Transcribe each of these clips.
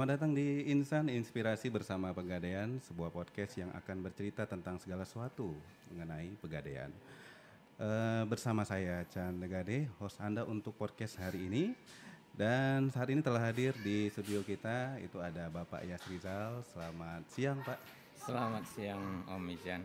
Selamat datang di Insan Inspirasi bersama Pegadaian, sebuah podcast yang akan bercerita tentang segala sesuatu mengenai Pegadaian. Eh, bersama saya Chan Negade, host Anda untuk podcast hari ini. Dan saat ini telah hadir di studio kita itu ada Bapak Yas Rizal. Selamat siang Pak. Selamat siang Om Ijan.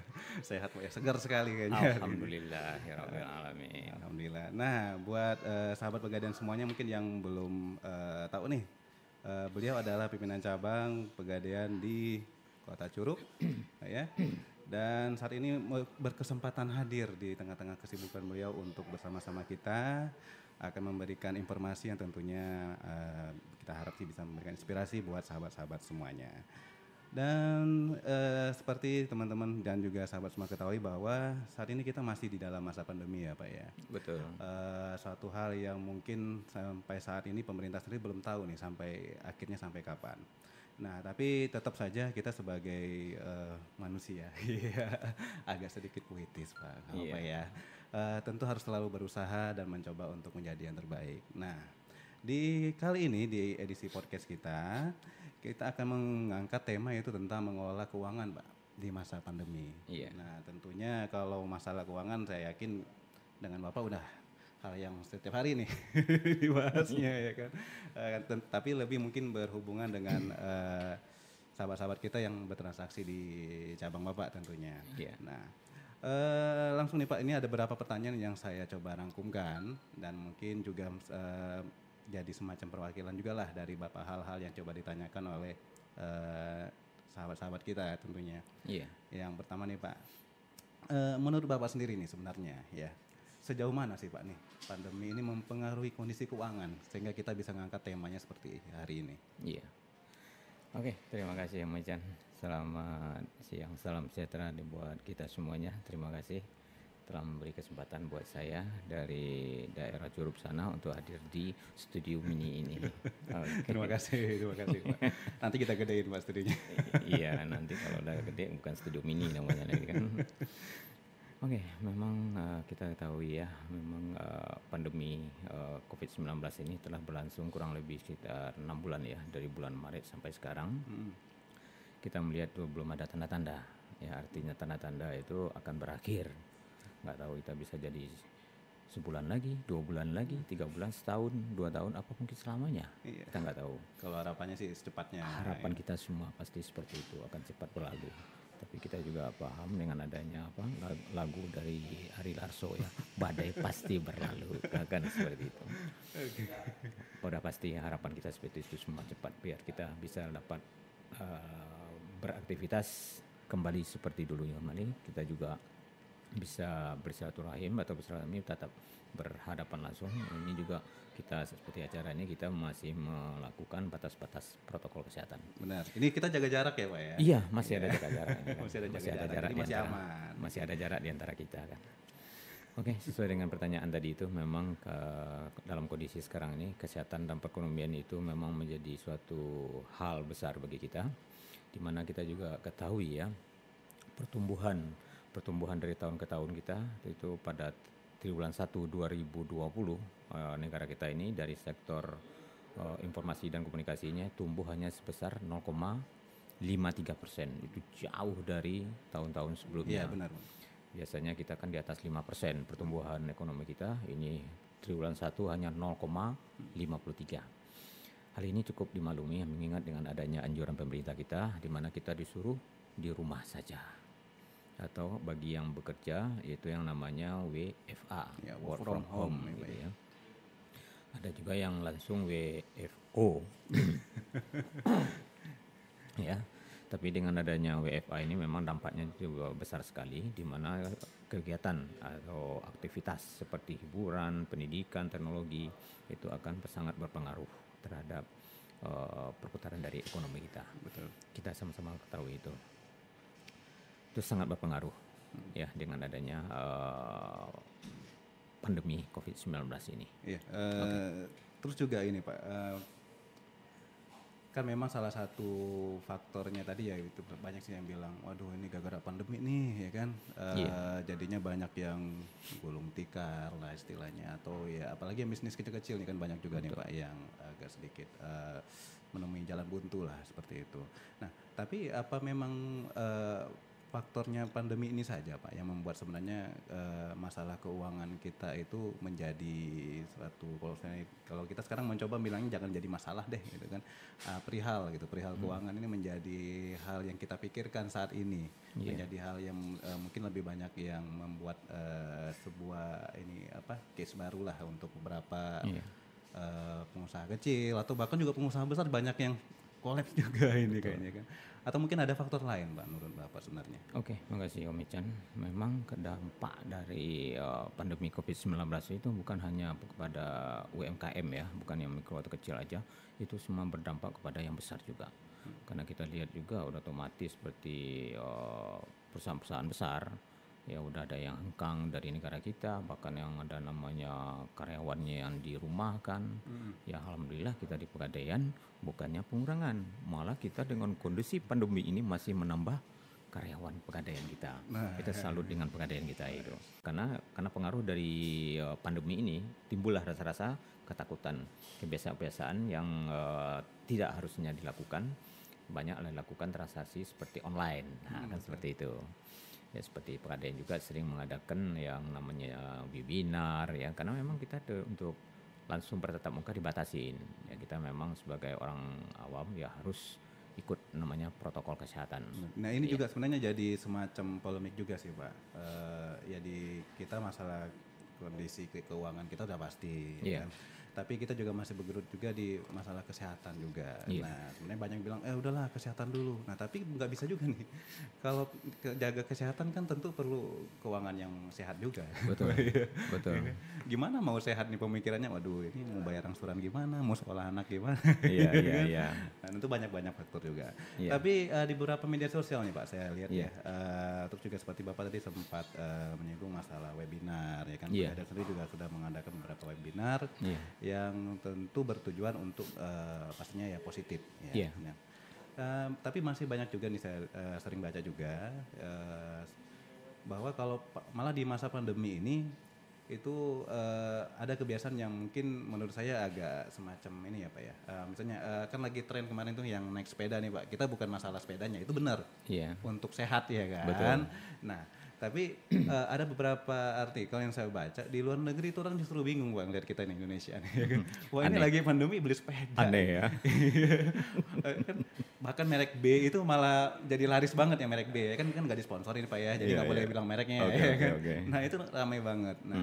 Sehat Pak ya, segar sekali kayaknya. Alhamdulillah, ya Alamin. Alhamdulillah. Nah, buat eh, sahabat Pegadaian semuanya mungkin yang belum eh, tahu nih, eh, beliau adalah pimpinan cabang Pegadaian di Kota Curug, ya. Dan saat ini berkesempatan hadir di tengah-tengah kesibukan beliau untuk bersama-sama kita akan memberikan informasi yang tentunya eh, kita harap sih bisa memberikan inspirasi buat sahabat-sahabat semuanya. Dan eh, seperti teman-teman dan juga sahabat semua ketahui bahwa saat ini kita masih di dalam masa pandemi ya Pak ya. Betul. Eh, suatu hal yang mungkin sampai saat ini pemerintah sendiri belum tahu nih sampai akhirnya sampai kapan. Nah tapi tetap saja kita sebagai eh, manusia iya, agak sedikit puitis Pak, apa ya. Eh, tentu harus selalu berusaha dan mencoba untuk menjadi yang terbaik. Nah di kali ini di edisi podcast kita kita akan mengangkat tema yaitu tentang mengelola keuangan Pak di masa pandemi. Iya. Nah tentunya kalau masalah keuangan saya yakin dengan Bapak udah hal yang setiap hari nih dibahasnya ya kan. Ten- tapi lebih mungkin berhubungan dengan eh, sahabat-sahabat kita yang bertransaksi di cabang Bapak tentunya. Iya. Nah, eh, langsung nih Pak, ini ada beberapa pertanyaan yang saya coba rangkumkan dan mungkin juga eh, jadi semacam perwakilan juga lah dari Bapak hal-hal yang coba ditanyakan oleh eh, sahabat-sahabat kita tentunya. Iya. Yang pertama nih Pak, eh, menurut Bapak sendiri nih sebenarnya ya, sejauh mana sih Pak nih pandemi ini mempengaruhi kondisi keuangan sehingga kita bisa ngangkat temanya seperti hari ini? Iya. Oke, terima kasih Om Ijan. Selamat siang, salam sejahtera dibuat kita semuanya. Terima kasih telah memberi kesempatan buat saya dari daerah Curug sana untuk hadir di studio mini ini. Oke. Terima kasih, terima kasih Pak. Nanti kita gedein Pak studionya. iya nanti kalau udah gede bukan studio mini namanya lagi kan oke memang eh, kita ketahui ya memang eh, pandemi eh, covid-19 ini telah berlangsung kurang lebih sekitar enam bulan ya dari bulan Maret sampai sekarang Mm, kita melihat tuh belum ada tanda-tanda ya artinya tanda-tanda itu akan berakhir nggak tahu kita bisa jadi sebulan lagi dua bulan lagi tiga bulan setahun dua tahun apa mungkin selamanya. Iya. kita nggak tahu. Kalau harapannya sih secepatnya. harapan kita semua pasti seperti itu akan cepat berlalu. Tapi kita juga paham dengan adanya apa lag- lagu dari Ari Larso ya badai pasti berlalu akan seperti itu. Udah pasti harapan kita seperti itu semua cepat biar kita bisa dapat eh, beraktivitas kembali seperti dulu kembali kita juga bisa bersilaturahim atau bersilaturahmi tetap berhadapan langsung ini juga kita seperti acara ini kita masih melakukan batas-batas protokol kesehatan Benar. Ini kita jaga jarak ya Pak ya? Iya, masih ada jaga jarak. kan. Masih ada jaga jarak, jadi di masih antara- aman. Masih ada jarak di antara kita kan. Oke, sesuai dengan pertanyaan tadi itu memang ke- dalam kondisi sekarang ini kesehatan dan perekonomian itu memang menjadi suatu hal besar bagi kita di mana kita juga ketahui ya pertumbuhan pertumbuhan dari tahun ke tahun kita itu pada triwulan 1 2020 eh, negara kita ini dari sektor eh, informasi dan komunikasinya tumbuh hanya sebesar 0,53 persen itu jauh dari tahun-tahun sebelumnya. Iya benar. Biasanya kita kan di atas 5 persen pertumbuhan ekonomi kita ini triwulan 1 hanya 0,53. Hal ini cukup dimaklumi mengingat dengan adanya anjuran pemerintah kita di mana kita disuruh di rumah saja. Atau bagi yang bekerja yaitu yang namanya WFA, Ya, work from home, ya, gitu ya. Ada juga yang langsung WFO. ya. Tapi dengan adanya WFA ini memang dampaknya juga besar sekali di mana kegiatan atau aktivitas seperti hiburan, pendidikan, teknologi itu akan sangat berpengaruh terhadap eh, perputaran dari ekonomi kita. Betul. Kita sama-sama ketahui itu. Itu sangat berpengaruh ya dengan adanya eh, pandemi COVID-19 ini. Iya. eh, Terus juga ini Pak, eh, kan memang salah satu faktornya tadi ya itu banyak sih yang bilang waduh ini gara-gara pandemi nih ya kan uh, Iya. jadinya banyak yang gulung tikar lah istilahnya atau ya apalagi yang bisnis kecil-kecil nih kan banyak juga nih pak yang agak sedikit uh, menemui jalan buntu lah seperti itu nah tapi apa memang uh, faktornya pandemi ini saja pak yang membuat sebenarnya uh, masalah keuangan kita itu menjadi suatu kalau saya kalau kita sekarang mencoba bilangnya jangan jadi masalah deh gitu kan. Uh, perihal gitu. Perihal keuangan ini menjadi hal yang kita pikirkan saat ini. Iya. menjadi hal yang uh, mungkin lebih banyak yang membuat uh, sebuah ini apa case baru lah untuk beberapa Iya. uh, pengusaha kecil atau bahkan juga pengusaha besar. Banyak yang kolaps juga ini kayaknya kan. Atau mungkin ada faktor lain pak menurut bapak sebenarnya? Oke, makasih Om Ican. Memang dampak dari uh, pandemi COVID-19 itu bukan hanya kepada UMKM ya, bukan yang mikro atau kecil aja, itu semua berdampak kepada yang besar juga. Karena kita lihat juga udah otomatis seperti uh, perusahaan-perusahaan besar ya udah ada yang hengkang dari negara kita, bahkan yang ada namanya karyawannya yang dirumahkan. Ya alhamdulillah kita di Pegadaian bukannya pengurangan, malah kita dengan kondisi pandemi ini masih menambah karyawan pegadaian kita. Nah, kita salut dengan pegadaian kita itu. Karena karena pengaruh dari uh, pandemi ini timbullah rasa-rasa ketakutan, kebiasaan-kebiasaan yang uh, tidak harusnya dilakukan banyak dilakukan transaksi seperti online. Nah, kan seperti itu. Ya seperti pegadaian juga sering mengadakan yang namanya webinar ya karena memang kita de- untuk langsung bertatap muka dibatasin. Ya kita memang sebagai orang awam ya harus ikut namanya protokol kesehatan. Nah ini Iya. juga sebenarnya jadi semacam polemik juga sih pak. Eh, ya di kita masalah kondisi ke- keuangan kita udah pasti. ya Iya. kan? Tapi kita juga masih bergerut juga di masalah kesehatan juga. Iya. Nah sebenarnya banyak yang bilang eh udahlah kesehatan dulu. Nah tapi nggak bisa juga nih. Kalau ke- jaga kesehatan kan tentu perlu keuangan yang sehat juga. Betul. Betul. Gimana mau sehat nih pemikirannya? Waduh ini mau bayar angsuran gimana? Mau sekolah anak gimana? Iya, iya, iya. Nah, tentu banyak-banyak faktor juga. Iya. Tapi eh, di beberapa media sosial nih Pak, saya lihat Iya. ya. eh, terus juga seperti Bapak tadi sempat eh, menyinggung masalah webinar ya kan. Iya. Ada sendiri juga sudah mengadakan beberapa webinar Iya. Yang tentu bertujuan untuk eh, pastinya ya positif. Ya. Iya. Nah, eh, tapi masih banyak juga nih saya eh, sering baca juga eh, bahwa kalau malah di masa pandemi ini itu eh, ada kebiasaan yang mungkin menurut saya agak semacam ini ya pak ya Eh, misalnya eh, kan lagi tren kemarin tuh yang naik sepeda nih pak kita bukan masalah sepedanya itu benar Iya. untuk sehat ya kan Betul. nah tapi eh, ada beberapa artikel yang saya baca di luar negeri itu orang justru bingung bang lihat kita nih Indonesia nih ya kan wah ini Aneh. lagi pandemi beli sepeda Aneh ya. Eh, kan bahkan merek B itu malah jadi laris banget ya merek B ya kan kan nggak disponsorin pak ya jadi Iya, nggak boleh iya. bilang mereknya Oke, ya oke, kan? oke. nah itu ramai banget nah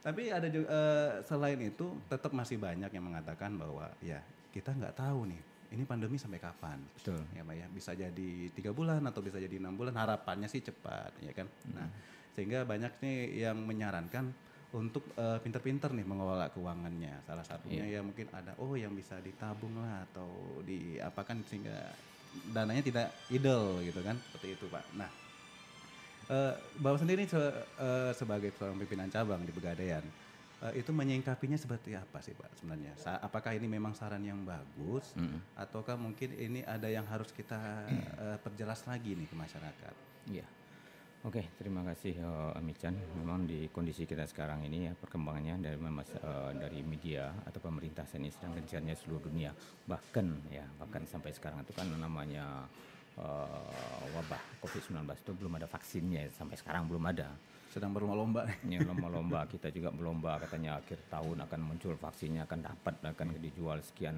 tapi ada juga eh, selain itu tetap masih banyak yang mengatakan bahwa ya kita nggak tahu nih ini pandemi sampai kapan? Betul. ya pak ya. Bisa jadi tiga bulan atau bisa jadi enam bulan harapannya sih cepat ya kan? Nah sehingga banyak nih yang menyarankan untuk eh, pinter-pinter nih mengelola keuangannya. Salah satunya ya mungkin ada oh yang bisa ditabung lah atau diapakan sehingga dananya tidak idle gitu kan? Seperti itu pak. Nah eh bapak sendiri se- eh, sebagai seorang pimpinan cabang di Pegadaian eh, itu menyingkapinya seperti apa sih pak sebenarnya Sa- apakah ini memang saran yang bagus Mm-mm. ataukah mungkin ini ada yang harus kita eh, perjelas lagi nih ke masyarakat Iya. Oke, terima kasih uh, Amichan. Memang di kondisi kita sekarang ini ya perkembangannya dari eh, dari media atau pemerintah ini sedang gencarnya seluruh dunia. Bahkan ya, bahkan sampai sekarang itu kan namanya eh, wabah COVID-19 itu belum ada vaksinnya ya, sampai sekarang belum ada. Sedang berlomba-lomba. Ini lomba-lomba kita juga berlomba. Katanya akhir tahun akan muncul vaksinnya akan dapat akan dijual sekian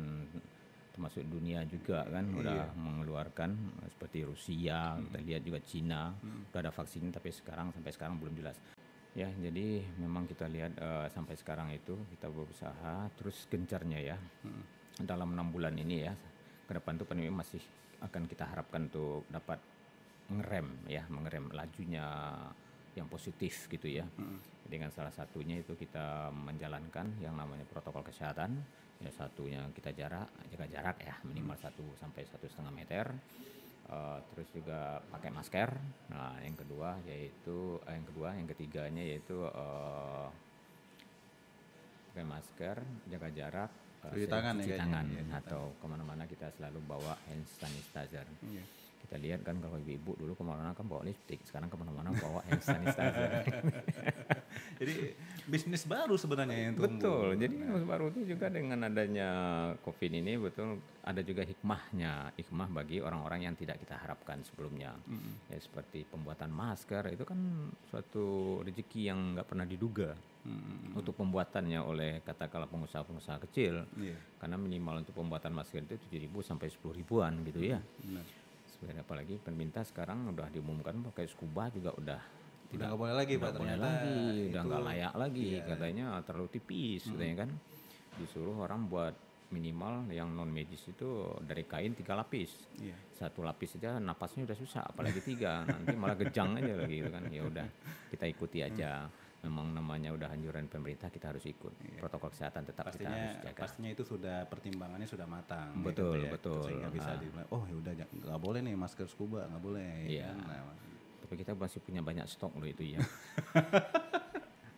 termasuk dunia juga kan udah mengeluarkan seperti Rusia kita lihat juga Cina udah ada vaksinnya tapi sekarang sampai sekarang belum jelas. Ya jadi memang kita lihat eh, sampai sekarang itu kita berusaha terus gencarnya ya. Dalam enam bulan ini ya ke depan tuh pandemi masih akan kita harapkan untuk dapat mengerem ya mengerem lajunya yang positif gitu ya. Dengan salah satunya itu kita menjalankan yang namanya protokol kesehatan. Ya satunya kita jarak jaga jarak ya minimal satu sampai satu setengah meter. Eh, terus juga pakai masker. Nah yang kedua yaitu eh, yang kedua yang ketiganya yaitu eh, pakai masker jaga jarak eh, Cuci tangan ya cuci kayaknya, tangan iya, cuci atau ke mana-mana kita selalu bawa hand sanitizer. Iya. Kita lihat kan kalau ibu-ibu dulu ke mana-mana kan bawa lipstick, sekarang ke mana-mana bawa hand sanitizer. Jadi bisnis baru sebenarnya yang tumbuh. betul. Jadi yang baru itu juga dengan adanya COVID ini betul ada juga hikmahnya, hikmah bagi orang-orang yang tidak kita harapkan sebelumnya. Ya seperti pembuatan masker itu kan suatu rezeki yang nggak pernah diduga Mm-mm. untuk pembuatannya oleh katakanlah pengusaha-pengusaha kecil. Iya. Karena minimal untuk pembuatan masker itu 7.000 sampai 10 ribuan gitu ya. Benar. Sebenarnya apalagi pemerintah sekarang udah diumumkan pakai scuba juga udah nggak boleh lagi pak boleh ternyata lagi, udah nggak layak lagi Iya. katanya terlalu tipis katanya kan. Disuruh orang buat minimal yang non medis itu dari kain tiga lapis. Iya. Satu lapis saja napasnya udah susah, apalagi tiga nanti malah gejang aja lagi gitu kan. Ya udah kita ikuti aja. Memang namanya udah anjuran pemerintah kita harus ikut protokol kesehatan tetap kita pastinya harus jaga. pastinya itu sudah pertimbangannya sudah matang ya Betul, ya. betul. sehingga bisa Ah. dibilang oh ya udah nggak boleh nih masker scuba nggak boleh ya Iya. kan? Nah, Tapi kita masih punya banyak stok loh itu ya.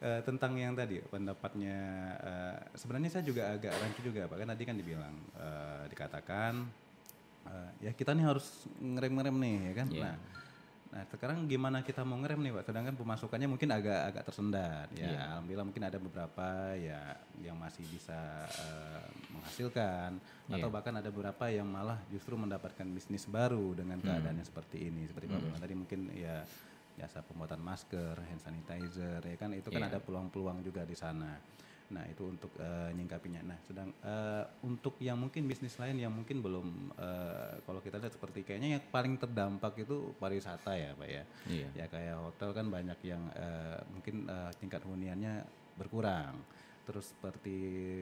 Eh, tentang yang tadi pendapatnya eh, sebenarnya saya juga agak rancu juga pak kan tadi kan dibilang eh, dikatakan eh, ya kita nih harus ngerem-ngerem nih ya kan Iya. nah nah sekarang gimana kita mau ngerem nih pak sedangkan pemasukannya mungkin agak agak tersendat ya Iya. alhamdulillah mungkin ada beberapa ya yang masih bisa eh, menghasilkan atau Iya. bahkan ada beberapa yang malah justru mendapatkan bisnis baru dengan keadaan yang seperti ini seperti pak bilang tadi mungkin ya jasa pembuatan masker, hand sanitizer, ya kan itu kan Iya. ada peluang-peluang juga di sana. Nah itu untuk eh, nyingkapinya. Nah sedang eh, untuk yang mungkin bisnis lain yang mungkin belum, eh, kalau kita lihat seperti kayaknya yang paling terdampak itu pariwisata ya pak ya. Iya. Ya kayak hotel kan banyak yang eh, mungkin eh, tingkat huniannya berkurang. Terus seperti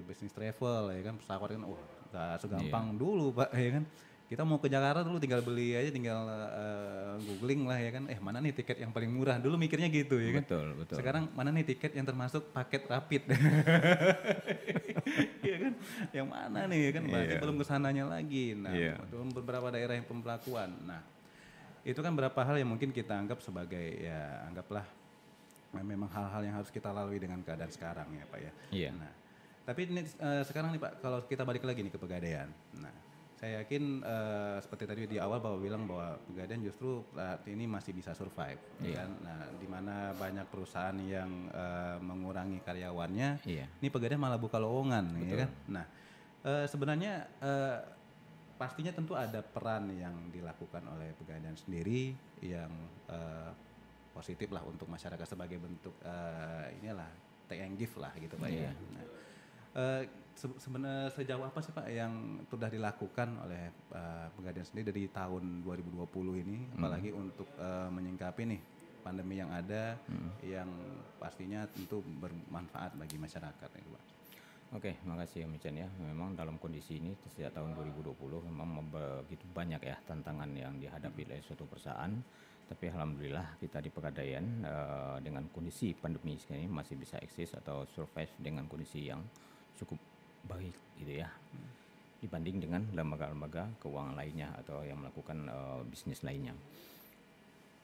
bisnis travel ya kan pesawat kan, wah nggak segampang dulu pak ya kan. Kita mau ke Jakarta dulu tinggal beli aja, tinggal eh, googling lah ya kan. Eh mana nih tiket yang paling murah? Dulu mikirnya gitu ya kan. Betul, betul. Sekarang mana nih tiket yang termasuk paket rapid? Iya kan? Yang mana nih ya kan? Berarti Iya. belum ke sananya lagi. Nah, Iya. belum beberapa daerah yang pembelakuan. Nah, itu kan beberapa hal yang mungkin kita anggap sebagai ya anggaplah eh, memang hal-hal yang harus kita lalui dengan keadaan sekarang ya Pak ya. Iya. Nah, tapi ini eh, sekarang nih Pak, kalau kita balik lagi nih ke pegadaian. Nah, saya yakin eh, seperti tadi di awal Bapak bilang bahwa pegadaian justru saat ini masih bisa survive, ya Iya. kan? Nah, di mana banyak perusahaan yang eh, mengurangi karyawannya, Iya. ini pegadaian malah buka lowongan, ya kan? Nah, eh, sebenarnya eh, pastinya tentu ada peran yang dilakukan oleh pegadaian sendiri yang eh, positif lah untuk masyarakat sebagai bentuk eh, inilah take and give lah gitu pak ya. Iya. Nah, eh, se- sebenarnya sejauh apa sih pak yang sudah dilakukan oleh eh, pegadaian sendiri dari tahun 2020 ini, apalagi untuk eh, menyingkapi nih pandemi yang ada yang pastinya tentu bermanfaat bagi masyarakat itu pak. Oke, makasih Om Ican ya. Memang dalam kondisi ini sejak tahun 2020 memang begitu banyak ya tantangan yang dihadapi oleh suatu perusahaan. Tapi alhamdulillah kita di Pegadaian eh, dengan kondisi pandemi ini masih bisa eksis atau survive dengan kondisi yang cukup baik gitu ya. Dibanding dengan lembaga-lembaga keuangan lainnya atau yang melakukan eh, bisnis lainnya.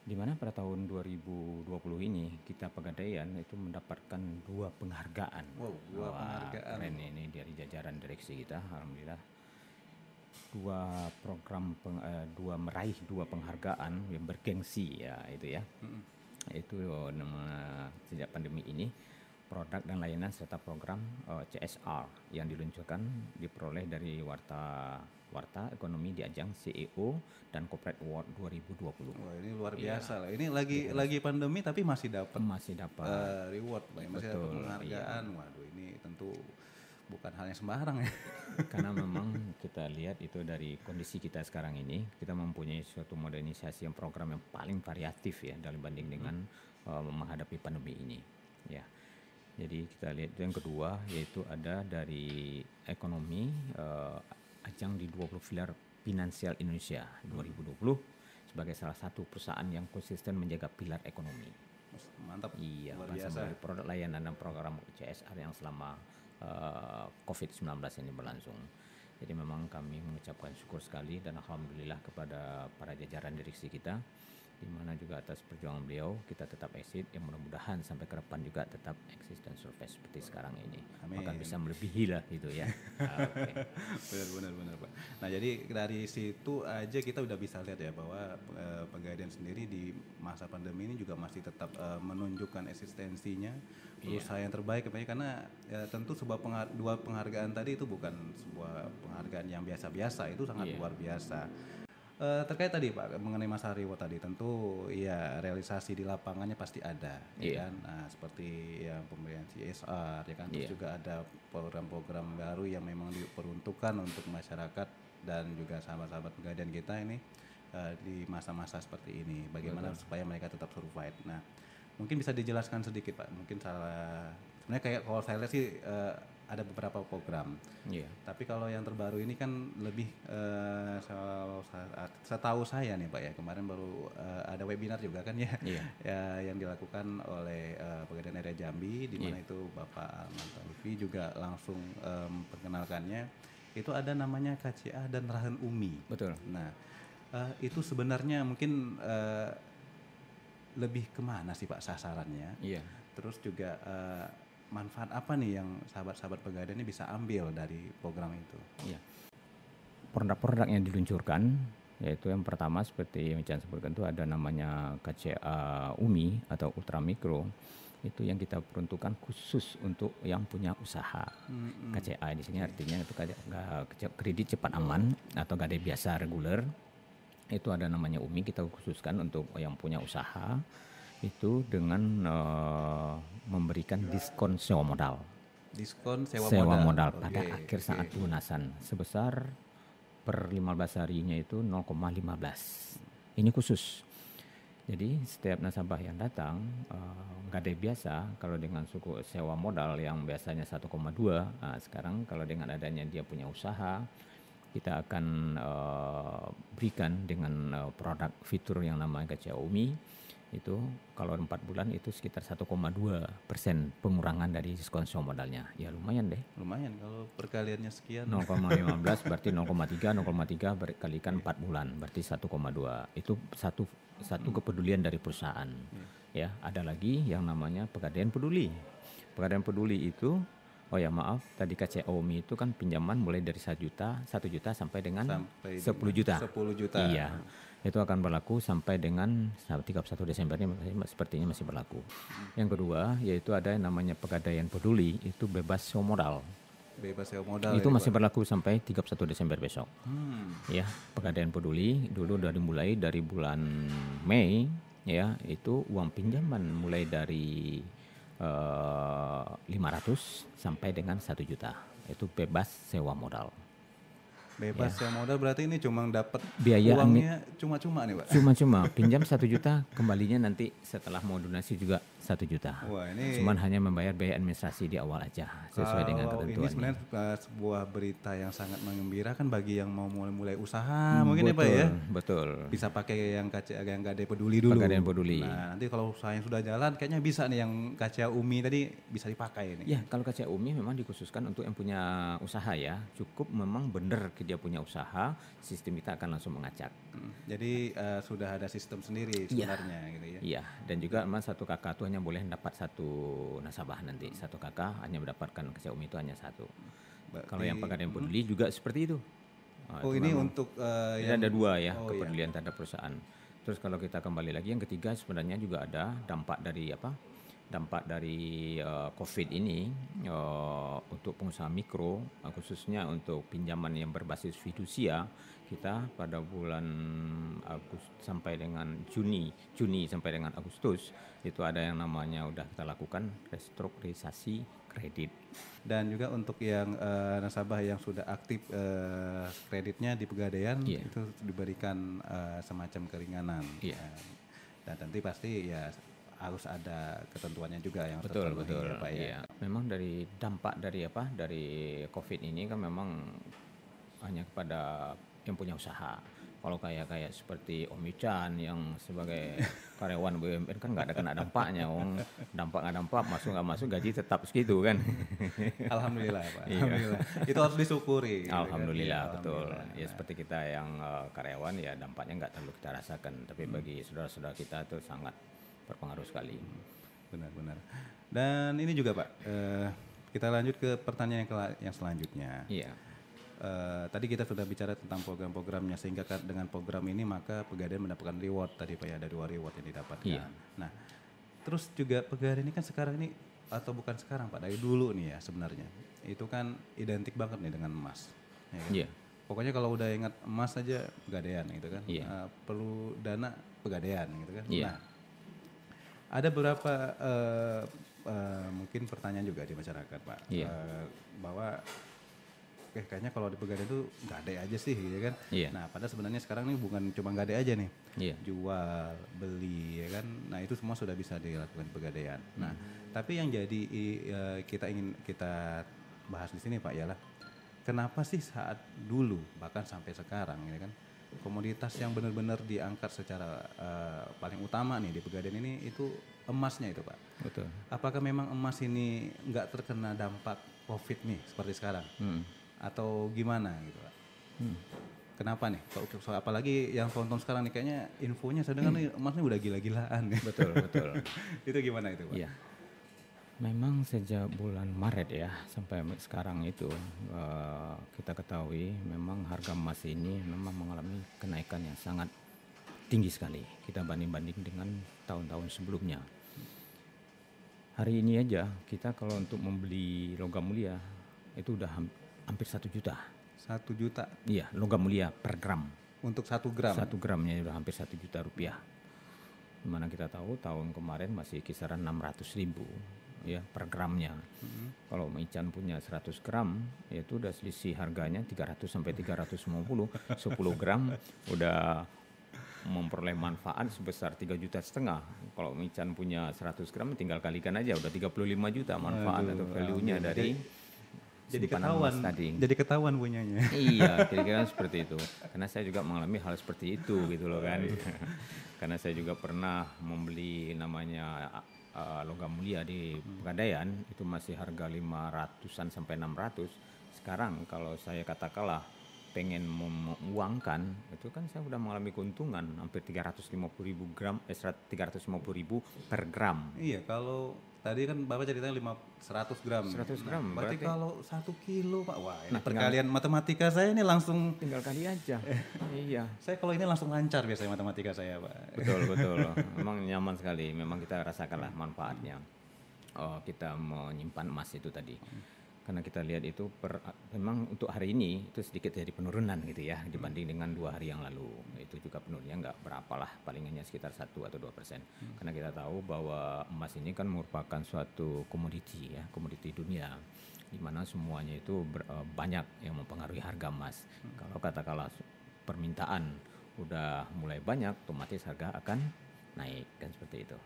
Di mana pada tahun 2020 ini kita Pegadaian itu mendapatkan dua penghargaan. Wow, dua Wah, penghargaan. Keren ini dari jajaran direksi kita, alhamdulillah. Dua program, peng- eh, dua meraih dua penghargaan yang bergengsi ya itu ya. Itu nama sejak pandemi ini produk dan layanan serta program eh, CSR yang diluncurkan diperoleh dari warta warta ekonomi di ajang CEO dan Corporate Award 2020. Wah ini luar Iya. biasa lah. Ini lagi lagi pandemi tapi masih dapat Masih dapat eh, reward, Pak. masih dapat Betul, iya. penghargaan. Waduh ini tentu bukan hal yang sembarang ya. karena memang kita lihat itu dari kondisi kita sekarang ini kita mempunyai suatu modernisasi yang program yang paling variatif ya dalam banding dengan uh, menghadapi pandemi ini ya jadi kita lihat yang kedua yaitu ada dari ekonomi uh, ajang di 20 pilar finansial Indonesia 2020 sebagai salah satu perusahaan yang konsisten menjaga pilar ekonomi Mantap. Iya, biasa. melalui produk layanan dan program CSR yang selama uh, COVID-19 ini berlangsung. Jadi memang kami mengucapkan syukur sekali dan alhamdulillah kepada para jajaran direksi kita di mana juga atas perjuangan beliau kita tetap exit yang mudah-mudahan sampai ke depan juga tetap eksis dan survive seperti sekarang ini Amin. bahkan bisa melebihi lah gitu ya oke. benar benar benar pak. Nah jadi dari situ aja kita udah bisa lihat ya bahwa eh, Pegadaian sendiri di masa pandemi ini juga masih tetap eh, menunjukkan eksistensinya berusaha yang terbaik ya, karena ya, tentu sebuah pengar- dua penghargaan tadi itu bukan sebuah penghargaan yang biasa-biasa itu sangat Iya. luar biasa. Eh, terkait tadi Pak mengenai Mas Reward tadi tentu ya realisasi di lapangannya pasti ada ya Iya. kan? Nah, seperti yang pemberian CSR ya kan? Terus Iya. juga ada program-program baru yang memang diperuntukkan untuk masyarakat dan juga sahabat-sahabat pegadaian kita ini eh, di masa-masa seperti ini. Bagaimana supaya mereka tetap survive. Nah mungkin bisa dijelaskan sedikit Pak. Mungkin salah sebenarnya kayak kalau saya lihat sih eh, ada beberapa program Iya. tapi kalau yang terbaru ini kan lebih eh, kalau sa- setahu saya nih Pak ya kemarin baru eh, ada webinar juga kan ya, Iya. ya yang dilakukan oleh eh, Pegadaian Area Jambi di mana itu Bapak Arman Taufi juga langsung em, perkenalkannya itu ada namanya KCA dan Rahan Umi. betul Nah eh, itu sebenarnya mungkin eh, lebih ke mana sih Pak sasarannya? iya Terus juga eh, manfaat apa nih yang sahabat-sahabat Pegadaian ini bisa ambil dari program itu? Iya. Produk-produk yang diluncurkan yaitu yang pertama seperti yang Chan sebutkan itu ada namanya KCA UMI atau Ultra Mikro itu yang kita peruntukkan khusus untuk yang punya usaha. KCA di sini artinya itu kredit cepat aman atau gade biasa reguler. Itu ada namanya UMI kita khususkan untuk yang punya usaha itu dengan eh, memberikan diskon sewa modal Diskon sewa, sewa modal, modal, pada Oke, akhir oke. saat pelunasan sebesar per 15 harinya itu 0,15. Ini khusus. Jadi setiap nasabah yang datang eh, nggak ada biasa kalau dengan suku sewa modal yang biasanya 1,2, nah, sekarang kalau dengan adanya dia punya usaha kita akan eh, berikan dengan eh, produk fitur yang namanya KCA UMI itu kalau empat bulan itu sekitar 1,2 persen pengurangan dari diskon sewa modalnya. Ya lumayan deh. Lumayan kalau perkaliannya sekian. 0,15 berarti 0,3 0,3 berkalikan 4 bulan berarti 1,2 itu satu satu kepedulian dari perusahaan. Ya ada lagi yang namanya pegadaian peduli. Pegadaian peduli itu oh ya maaf tadi KCA UMI itu kan pinjaman mulai dari 1 juta 1 juta sampai dengan Sampai 10 juta. 10 juta. Iya, itu akan berlaku sampai dengan 31 Desember ini sepertinya masih berlaku. Yang kedua yaitu ada yang namanya pegadaian peduli itu bebas sewa modal. Bebas sewa modal. itu ya, masih Pak? berlaku sampai 31 Desember besok. Hmm. Ya, pegadaian peduli dulu dari mulai dari bulan Mei ya itu uang pinjaman mulai dari eh, 500 sampai dengan 1 juta. Itu bebas sewa modal. Bebas sewa modal berarti ini cuma dapat Biaya uangnya cuma-cuma nih, Pak. Cuma-cuma pinjam satu juta, kembalinya nanti setelah mau donasi juga satu juta. Wah, ini Cuman hanya membayar biaya administrasi di awal aja sesuai dengan kalau ini ketentuan. sebenarnya uh, sebuah berita yang sangat mengembirakan bagi yang mau mulai-mulai usaha mungkin ya Pak ya. Betul. Bisa pakai yang KCA yang gak ada peduli dulu. Pegadaian peduli. Nah, nanti kalau usaha yang sudah jalan kayaknya bisa nih yang KCA Umi tadi bisa dipakai nih. Ya, kalau KCA UMI memang dikhususkan untuk yang punya usaha ya. Cukup memang benar dia punya usaha, sistem kita akan langsung mengacak. Hmm, Jadi uh, sudah ada sistem sendiri Iya. sebenarnya gitu ya. Iya, dan juga memang satu kakak itu hanya boleh dapat satu nasabah nanti. Satu kakak hanya mendapatkan KCA UMI itu hanya satu. Kalau yang pegadaian peduli juga seperti itu. Nah, Oh itu ini memang- untuk uh, Ini yang ada dua ya Oh, iya. kepedulian terhadap perusahaan. Terus kalau kita kembali lagi yang ketiga sebenarnya juga ada dampak dari apa? Dampak dari eh, COVID ini eh, untuk pengusaha mikro eh, khususnya untuk pinjaman yang berbasis fidusia kita pada bulan Agustus sampai dengan Juni, Juni sampai dengan Agustus itu ada yang namanya udah kita lakukan restrukturisasi kredit. dan juga untuk yang uh, nasabah yang sudah aktif uh, kreditnya di pegadaian Iya. itu diberikan uh, semacam keringanan. Uh, Dan nanti pasti ya harus ada ketentuannya juga yang betul betul ya, Pak ya. iya. memang dari dampak dari apa dari covid ini kan memang hanya kepada yang punya usaha Kalau kayak kayak seperti Om Ican yang sebagai karyawan BUMN kan nggak ada kena dampaknya, Om dampak nggak dampak masuk nggak masuk gaji tetap segitu kan. Alhamdulillah Pak. Iya. Alhamdulillah. Itu harus disyukuri. kan. Alhamdulillah Iya, betul. alhamdulillah. Ya seperti kita yang eh, karyawan ya dampaknya nggak terlalu kita rasakan, tapi bagi saudara-saudara kita itu sangat berpengaruh sekali. Benar-benar. Dan ini juga Pak, eh, kita lanjut ke pertanyaan yang, yang selanjutnya. Iya. Eh, tadi kita sudah bicara tentang program-programnya sehingga kan dengan program ini maka pegadaian mendapatkan reward tadi Pak ya ada dua reward yang didapatkan. Iya. Nah, terus juga pegadaian ini kan sekarang ini atau bukan sekarang Pak dari dulu nih ya sebenarnya itu kan identik banget nih dengan emas. ya kan? Iya. Pokoknya kalau udah ingat emas aja pegadaian gitu kan. Iya. Eh, perlu dana pegadaian gitu kan. Iya. Nah, ada beberapa eh, eh, mungkin pertanyaan juga di masyarakat Pak Iya. Eh, bahwa eh kayaknya kalau di pegadaian itu ada aja sih gitu kan. Iya. Nah padahal sebenarnya sekarang ini bukan cuma ada aja nih. Iya. Jual, beli ya kan. Nah itu semua sudah bisa dilakukan pegadaian. Nah Hmm. tapi yang jadi eh, kita ingin kita bahas di sini Pak ialah kenapa sih saat dulu bahkan sampai sekarang ya kan komoditas yang benar-benar diangkat secara eh, paling utama nih di pegadaian ini itu emasnya itu Pak. Betul. Apakah memang emas ini nggak terkena dampak COVID nih seperti sekarang? Hmm. atau gimana gitu Pak? Hmm. Kenapa nih? Kalau so, apalagi yang tonton sekarang nih kayaknya infonya saya dengar nih emasnya udah gila-gilaan. Betul, betul. itu gimana itu Pak? Iya. Memang sejak bulan Maret ya sampai sekarang itu eh, kita ketahui memang harga emas ini memang mengalami kenaikan yang sangat tinggi sekali kita banding-banding dengan tahun-tahun sebelumnya. Hari ini aja kita kalau untuk membeli logam mulia itu udah ham- hampir satu juta. Satu juta Iya, logam mulia per gram. untuk satu gram. Satu gramnya udah hampir satu juta rupiah. Di mana kita tahu tahun kemarin masih kisaran 600 ribu ya per gramnya. Kalau Ican punya 100 gram itu udah selisih harganya 300 sampai 350. 10 gram udah memperoleh manfaat sebesar 3 juta setengah. Kalau Ican punya 100 gram tinggal kalikan aja udah 35 juta manfaat atau value-nya dari Jadi ketahuan. tadi. Jadi ketahuan punyanya. iya, kira-kira seperti itu. Karena saya juga mengalami hal seperti itu gitu loh kan. Karena saya juga pernah membeli namanya uh, logam mulia di Pegadaian itu masih harga 500-an sampai 600. Sekarang kalau saya katakanlah pengen menguangkan itu kan saya udah mengalami keuntungan hampir 350 ribu gram eh 350 ribu per gram iya kalau tadi kan Bapak ceritanya lima 100 gram. 100 gram, Nah, berarti, berarti- kalau satu kilo Pak, wah ini Nah, perkalian matematika saya ini langsung tinggal kali aja. Iya. Saya kalau ini langsung lancar biasanya matematika saya Pak. betul betul. Memang nyaman sekali. Memang kita rasakanlah manfaatnya. Oh, kita menyimpan emas itu tadi karena kita lihat itu per, memang untuk hari ini itu sedikit jadi penurunan gitu ya dibanding dengan dua hari yang lalu. Itu juga penurunannya nggak berapa lah paling hanya sekitar satu atau dua persen. Karena kita tahu bahwa emas ini kan merupakan suatu komoditi ya komoditi dunia di mana semuanya itu ber- eh, banyak yang mempengaruhi harga emas. Kalau katakanlah permintaan udah mulai banyak otomatis harga akan naik kan seperti itu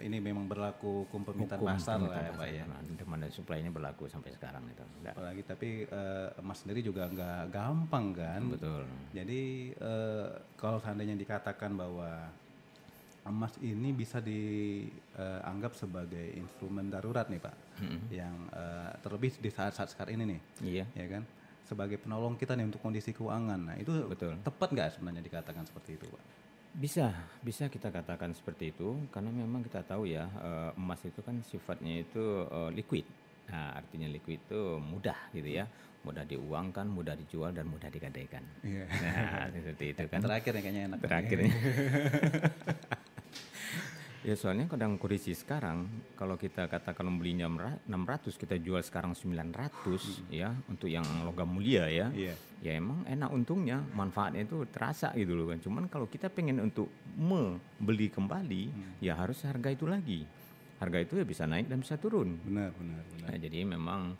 ini memang berlaku hukum permintaan Hukum pasar lah ya Pak ya. Demand dan supply ini berlaku sampai sekarang itu Nggak- Apalagi tapi eh, emas sendiri juga nggak gampang kan. betul Jadi eh, kalau seandainya dikatakan bahwa emas ini bisa dianggap sebagai instrumen darurat nih Pak, yang eh, terlebih di saat-saat sekarang ini nih, iya ya kan, sebagai penolong kita nih untuk kondisi keuangan. Nah itu Betul. tepat nggak sebenarnya dikatakan seperti itu Pak? Bisa, bisa kita katakan seperti itu karena memang kita tahu ya eh, emas itu kan sifatnya itu eh, liquid. Nah, artinya liquid itu mudah gitu ya, mudah diuangkan, mudah dijual dan mudah digadaikan. Iya. Nah, seperti itu kan. Terakhir kayaknya enak. Terakhir nih. ya soalnya kadang kondisi sekarang kalau kita katakan belinya 600 kita jual sekarang 900 ya untuk yang logam mulia ya. Iya. Ya emang enak untungnya, manfaatnya itu terasa gitu loh kan. Cuman kalau kita pengen untuk membeli kembali, ya harus harga itu lagi. Harga itu ya bisa naik dan bisa turun. Benar, benar, benar. Nah, jadi memang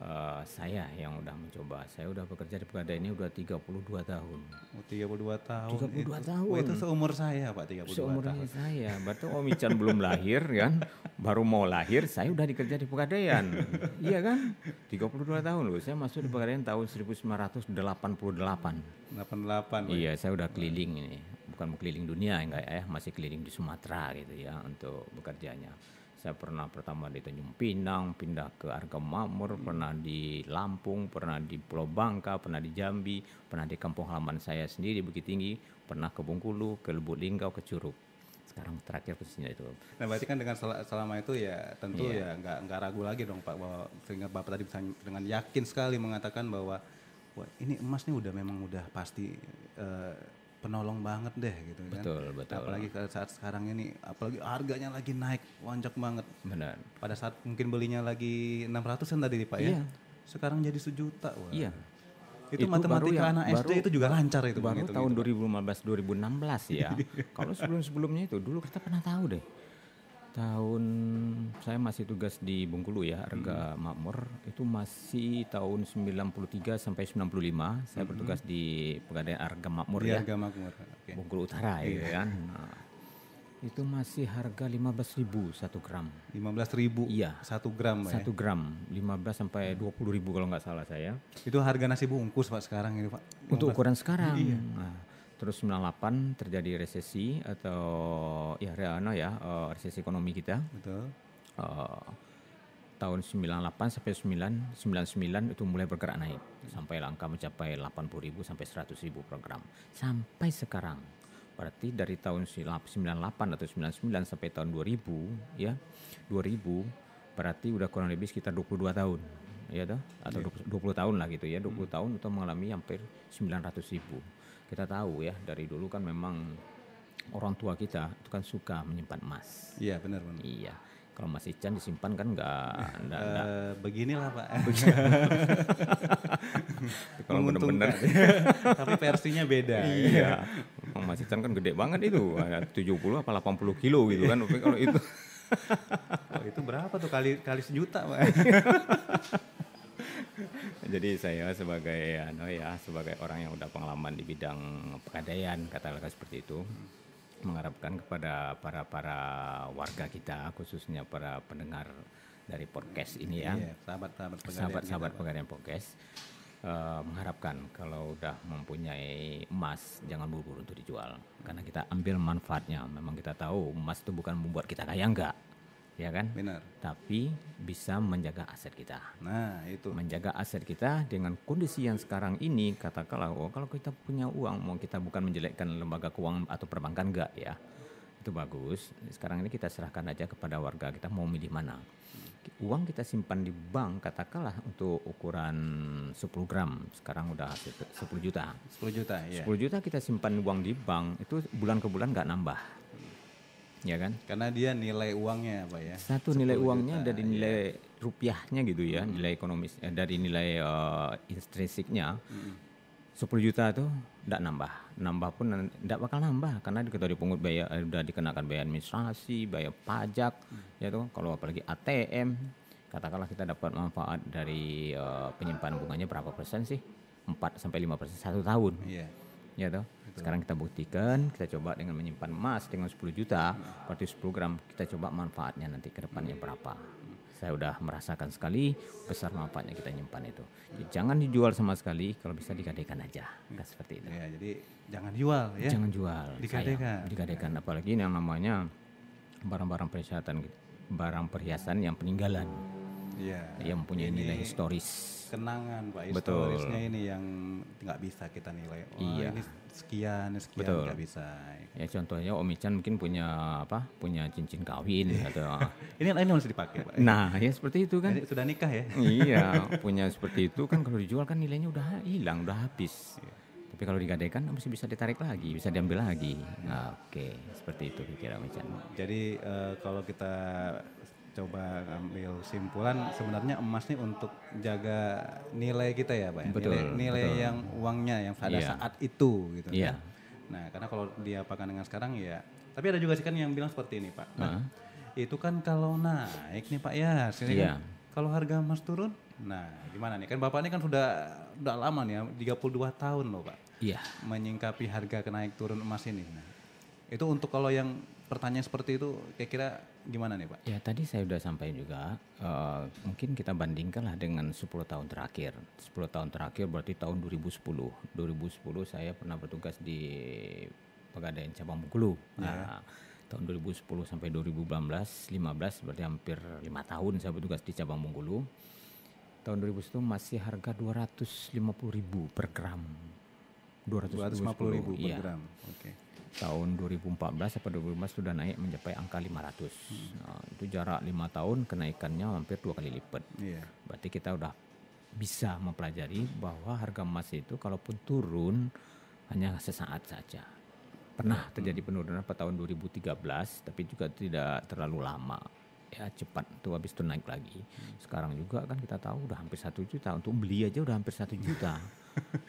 eh, saya yang udah mencoba. Saya udah bekerja di Pegadaian ini udah 32 tahun. Oh, 32 tahun. 32 itu, tahun. Oh, itu seumur saya Pak 32 Seumurnya tahun. saya, berarti Om Ican belum lahir kan, baru mau lahir saya udah dikerja di Pegadaian. iya kan? 32 tahun loh. Saya masuk di Pegadaian tahun 1988. 88. Iya, saya udah keliling ini. Bukan keliling dunia enggak ya, masih keliling di Sumatera gitu ya untuk bekerjanya. Saya pernah pertama di Tanjung Pinang, pindah ke Arga Makmur, pernah di Lampung, pernah di Pulau Bangka, pernah di Jambi, pernah di kampung halaman saya sendiri Bukit Tinggi, pernah ke Bengkulu, ke Lubuk Linggau, ke Curug. Sekarang terakhir posisinya itu. Nah berarti kan dengan sel- selama itu ya tentu Iya. ya nggak nggak ragu lagi dong Pak bahwa sehingga Bapak tadi bisa dengan yakin sekali mengatakan bahwa wah ini emas nih udah memang udah pasti eh, penolong banget deh gitu kan. Betul, betul. Apalagi ke saat sekarang ini apalagi harganya lagi naik wanjak banget. Benar. Pada saat mungkin belinya lagi 600 kan tadi Pak ya. Iya. Sekarang jadi sejuta. Wah. Iya. Itu, Itu matematika yang- anak SD baru- itu juga lancar itu Baru begitu, tahun gitu, Pak. 2015 2016 ya. Kalau sebelum-sebelumnya itu dulu kita pernah tahu deh. Tahun saya masih tugas di Bengkulu ya, harga makmur itu masih tahun 93 sampai 95 saya bertugas di Pegadaian Harga Makmur Di ya. harga makmur. Oke. Bengkulu Utara ya kan. Nah, itu masih harga 15.000 satu gram. 15.000 Iya. satu gram ya. Satu gram 15 sampai 20.000 kalau nggak salah saya. Itu harga nasi bungkus Pak sekarang ini Pak. Untuk ukuran sekarang. Nah, terus 98 terjadi resesi atau ya reano ya eh, resesi ekonomi kita. Betul. Eh, tahun 98 sampai 9 99 itu mulai bergerak naik sampai angka mencapai 80.000 sampai 100.000 per gram. Sampai sekarang. Berarti dari tahun 98 atau 99 sampai tahun 2000 ya. 2000 berarti udah kurang lebih sekitar 22 tahun. Ya toh? Atau 20, 20 tahun lah gitu ya. 20 tahun itu mengalami hampir 900.000. Kita tahu ya dari dulu kan memang orang tua kita itu kan suka menyimpan emas. Iya benar benar. Iya. Kalau Mas Ican disimpan kan enggak enggak, enggak. Eh, beginilah Pak. Kalau benar-benar. Tapi versinya beda. iya. Emang Mas Ican kan gede banget itu. Ada 70 apa 80 kilo gitu kan. Tapi kalau itu Oh, itu berapa tuh kali kali sejuta Pak? jadi saya sebagai ano ya, sebagai orang yang udah pengalaman di bidang pegadaian katakanlah seperti itu mengharapkan kepada para para warga kita khususnya para pendengar dari podcast ini ya. Iya, sahabat-sahabat pegadaian sahabat-sahabat kita, Pak. pegadaian podcast eh, mengharapkan kalau udah mempunyai emas jangan buru-buru untuk dijual karena kita ambil manfaatnya memang kita tahu emas itu bukan membuat kita kaya enggak ya kan? Benar. tapi bisa menjaga aset kita. Nah, itu. menjaga aset kita dengan kondisi yang sekarang ini katakanlah oh, kalau kita punya uang mau kita bukan menjelekkan lembaga keuangan atau perbankan enggak ya. Itu bagus. Sekarang ini kita serahkan aja kepada warga kita mau milih mana. Uang kita simpan di bank katakanlah untuk ukuran 10 gram. Sekarang udah 10 juta. 10 juta, ya. 10 juta kita simpan uang di bank itu bulan ke bulan nggak nambah ya kan? Karena dia nilai uangnya, Pak ya. satu nilai 10 uangnya juta, dari nilai rupiahnya gitu ya nilai ekonomis eh, dari nilai eh, intrinsiknya 10 juta tuh tidak nambah. Nambah pun tidak bakal nambah karena kita dipungut biaya eh, udah dikenakan biaya administrasi biaya pajak ya tuh. Kalau apalagi ATM katakanlah kita dapat manfaat dari eh, penyimpanan bunganya berapa persen sih? 4 sampai 5 persen satu tahun. Iya. Ya toh. Sekarang kita buktikan, kita coba dengan menyimpan emas dengan 10 juta, berarti 10 gram, kita coba manfaatnya nanti ke depannya berapa. Saya udah merasakan sekali besar manfaatnya kita nyimpan itu. Jadi jangan dijual sama sekali, kalau bisa digadaikan aja. Kan seperti itu. Ya, jadi jangan jual ya. Jangan jual. Digadaikan. sayang. Digadaikan apalagi yang namanya barang-barang perhiasan barang perhiasan yang peninggalan Iya. yang mempunyai Ini nilai historis. Kenangan, Pak. Betul. Historisnya ini yang nggak bisa kita nilai. Wah, Iya. ini sekian, sekian Betul. nggak bisa. Ya contohnya Om Ican mungkin punya apa? Punya cincin kawin atau Ini ini masih dipakai, Pak. Nah, ya seperti itu kan. Jadi sudah nikah ya? iya, punya seperti itu kan kalau dijual kan nilainya udah hilang, udah habis. Tapi kalau digadaikan masih bisa ditarik lagi, bisa diambil lagi. Nah, Oke, seperti itu kira Mican. Jadi eh, kalau kita coba ambil simpulan sebenarnya emas nih untuk jaga nilai kita ya pak ya? Betul, nilai, nilai betul. yang uangnya yang pada Iya. saat itu gitu Iya. kan nah karena kalau diapakan dengan sekarang ya tapi ada juga sih kan yang bilang seperti ini pak Nah, Hah? itu kan kalau naik nih pak ya sini Iya. kan kalau harga emas turun nah gimana nih kan bapak ini kan sudah udah lama nih ya 32 tahun loh pak Iya, menyingkapi harga kenaik turun emas ini. Nah, itu untuk kalau yang pertanyaan seperti itu kira-kira gimana nih Pak? Ya tadi saya sudah sampaikan juga, uh, mungkin kita bandingkanlah dengan 10 tahun terakhir. 10 tahun terakhir berarti tahun 2010. 2010 saya pernah bertugas di Pegadaian Cabang Bengkulu. Ya. Nah, tahun 2010 sampai 2015, 15 berarti hampir lima tahun saya bertugas di Cabang Bengkulu. Tahun 2010 masih harga 250.000 per gram. 250 ribu per iya. gram. Oke. Tahun 2014 atau 2015 sudah naik mencapai angka 500. Nah, itu jarak lima tahun kenaikannya hampir dua kali lipat. Iya. Berarti kita udah bisa mempelajari bahwa harga emas itu kalaupun turun hanya sesaat saja. Pernah terjadi penurunan pada tahun 2013 tapi juga tidak terlalu lama. Ya cepat tuh habis itu naik lagi. Sekarang juga kan kita tahu udah hampir satu juta untuk beli aja udah hampir satu juta.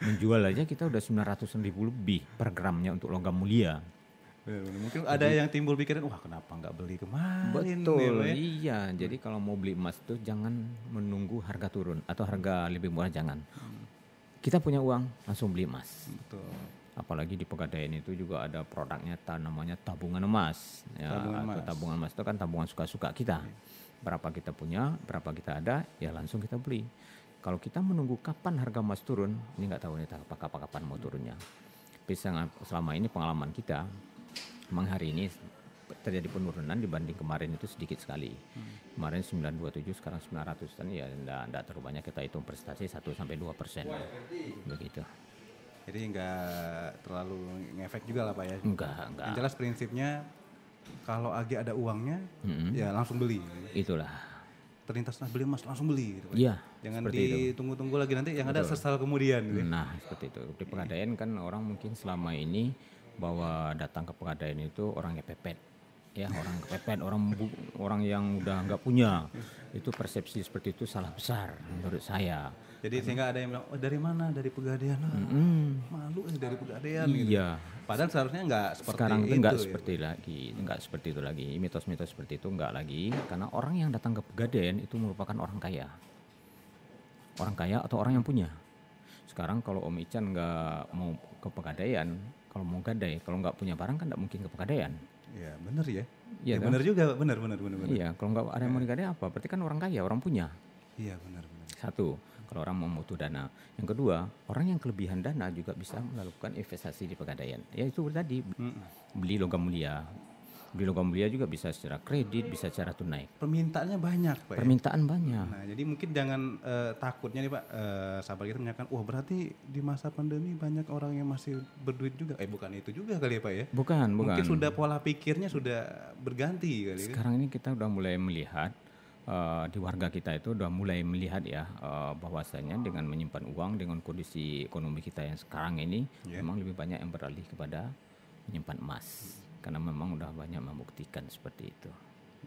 Menjual aja kita udah 900 ribu lebih per gramnya untuk logam mulia. Benar-benar. Mungkin ada yang timbul pikiran, wah kenapa nggak beli kemarin? Betul, ya, Pak, ya? iya. Jadi kalau mau beli emas tuh jangan menunggu harga turun atau harga lebih murah jangan. Kita punya uang langsung beli emas. Betul. Apalagi di Pegadaian itu juga ada produknya namanya tabungan emas. Ya, Tabungan emas. Iya. tabungan emas itu kan tabungan suka-suka kita. Berapa kita punya, berapa kita ada, ya langsung kita beli. Kalau kita menunggu kapan harga emas turun, ini nggak tahu nih kapan kapan kapan mau turunnya. Tapi selama ini pengalaman kita, memang hari ini terjadi penurunan dibanding kemarin itu sedikit sekali. Kemarin 927 sekarang 900 dan ya enggak, enggak terlalu banyak kita hitung prestasi 1 sampai 2 persen. Begitu. Jadi nggak terlalu ngefek juga lah Pak ya. Enggak, enggak. Yang jelas prinsipnya kalau Agi ada uangnya, Mm-mm. ya langsung beli. Itulah. Terlintas nah beli emas langsung beli. Gitu, Pak. Iya. Jangan ditunggu-tunggu lagi nanti yang ada sesal kemudian. Gitu. Nah, seperti itu. Di pegadaian kan orang mungkin selama ini bahwa datang ke pegadaian itu orang kepepet. Ya, orang kepepet, orang bu- orang yang udah nggak punya. Itu persepsi seperti itu salah besar menurut saya. Jadi sehingga ada yang bilang, oh dari mana? Dari pegadaian. Ah, Mm, Malu eh dari pegadaian. Gitu. iya. Padahal seharusnya nggak seperti Sekarang itu itu. nggak ya. seperti lagi, nggak seperti itu lagi. Mitos-mitos seperti itu nggak lagi, karena orang yang datang ke pegadaian itu merupakan orang kaya, orang kaya atau orang yang punya. Sekarang kalau Om Ican nggak mau ke pegadaian, kalau mau gadai, kalau nggak punya barang kan nggak mungkin ke pegadaian. Iya bener ya. Iya ya, kan? bener juga, bener bener bener. Iya, kalau nggak ada yang mau digadai apa? Berarti kan orang kaya, orang punya. Iya bener. Satu, kalau orang membutuh dana. Yang kedua, orang yang kelebihan dana juga bisa melakukan investasi di pegadaian. Ya itu tadi beli logam mulia. Beli logam mulia juga bisa secara kredit, bisa secara tunai. Permintaannya banyak pak. ya? Permintaan banyak. Nah jadi mungkin jangan eh, takutnya nih pak, eh, sahabat kita menyatakan, wah berarti di masa pandemi banyak orang yang masih berduit juga. Eh bukan itu juga kali ya pak ya? Bukan, bukan. Mungkin sudah pola pikirnya sudah berganti kali ya. Sekarang ini kita udah mulai melihat eh, di warga kita itu udah mulai melihat ya eh, bahwasanya dengan menyimpan uang dengan kondisi ekonomi kita yang sekarang ini Ya. memang lebih banyak yang beralih kepada menyimpan emas karena memang udah banyak membuktikan seperti itu.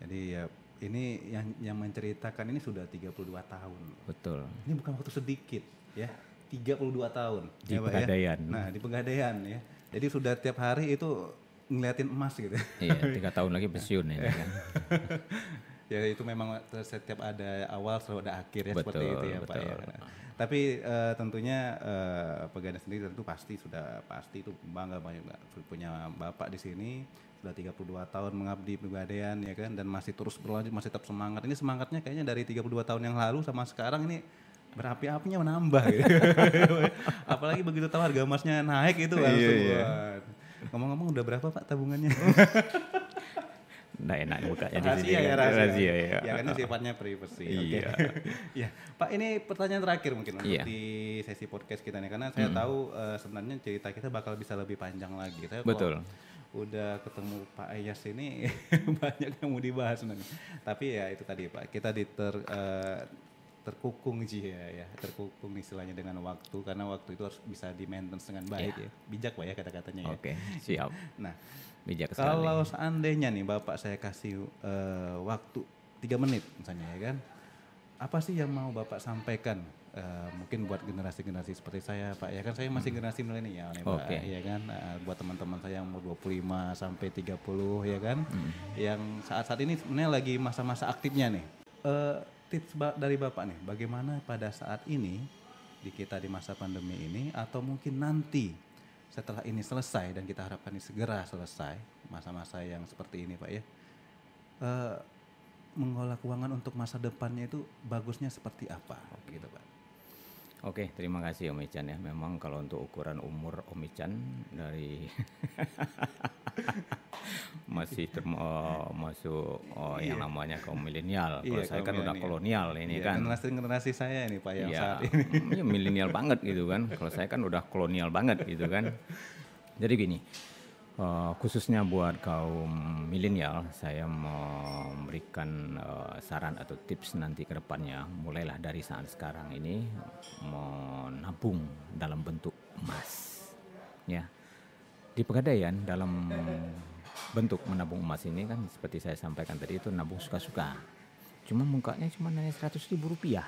Jadi ya ini yang yang menceritakan ini sudah 32 tahun. Betul. Ini bukan waktu sedikit ya. 32 tahun Di ya, ya. Pegadaian. Nah, di Pegadaian ya. Jadi sudah tiap hari itu ngeliatin emas gitu. iya, tiga tahun lagi pensiun ini kan. ya itu memang setiap ada awal selalu ada akhir ya seperti Betul, itu ya Pak ya. betul. Tapi eh, tentunya eh, Pegadaian sendiri tentu pasti sudah pasti itu bangga banyak punya Bapak di sini sudah 32 tahun mengabdi Pegadaian ya kan dan masih terus berlanjut masih tetap semangat. Ini semangatnya kayaknya dari 32 tahun yang lalu sama sekarang ini berapi-apinya menambah gitu. Apalagi begitu tahu harga emasnya naik itu langsung. Iya, iya. Ngomong-ngomong udah berapa Pak tabungannya? Nggak enak bukanya di sini. rahasia ya kan. rahasia. Rahasia, ya. Ya kan sifatnya privacy. Oke. Iya. Iya. Pak ini pertanyaan terakhir mungkin untuk Iya. di sesi podcast kita nih karena saya tahu eh, sebenarnya cerita kita bakal bisa lebih panjang lagi. Saya Betul. Udah ketemu Pak Ayas ini banyak yang mau dibahas sebenarnya. Tapi ya itu tadi Pak, kita diter eh, terkukung sih ya, ya, terkukung istilahnya dengan waktu karena waktu itu harus bisa di maintenance dengan baik ya. Bijak Pak ya kata-katanya ya. Oke, siap. Nah, Bijak sekali. kalau seandainya nih Bapak saya kasih eh, waktu tiga menit misalnya ya kan, apa sih yang mau Bapak sampaikan? Eh, mungkin buat generasi-generasi seperti saya Pak ya kan? Saya masih generasi milenial nih Pak Oke. ya kan? Eh, buat teman-teman saya yang umur 25 sampai 30 ya kan? Yang saat-saat ini sebenarnya lagi masa-masa aktifnya nih. Eh, tips dari Bapak nih bagaimana pada saat ini di kita di masa pandemi ini atau mungkin nanti setelah ini selesai dan kita harapkan ini segera selesai masa-masa yang seperti ini Pak ya. Uh, mengolah keuangan untuk masa depannya itu bagusnya seperti apa gitu Pak. Oke, terima kasih Om Ican ya. Memang kalau untuk ukuran umur Om Ican dari masih term, uh, masuk oh, yang iya. namanya kaum milenial. Kalau iya, saya kan udah kolonial ini iya, kan. Generasi generasi saya ini Pak yang ya, saat ini. Ya milenial banget gitu kan. Kalau saya kan udah kolonial banget gitu kan. Jadi gini, uh, khususnya buat kaum milenial, saya memberikan uh, saran atau tips nanti ke depannya, mulailah dari saat sekarang ini menabung dalam bentuk emas, ya. Di pegadaian dalam bentuk menabung emas ini kan seperti saya sampaikan tadi itu nabung suka-suka. Cuma mukanya cuma hanya seratus ribu rupiah.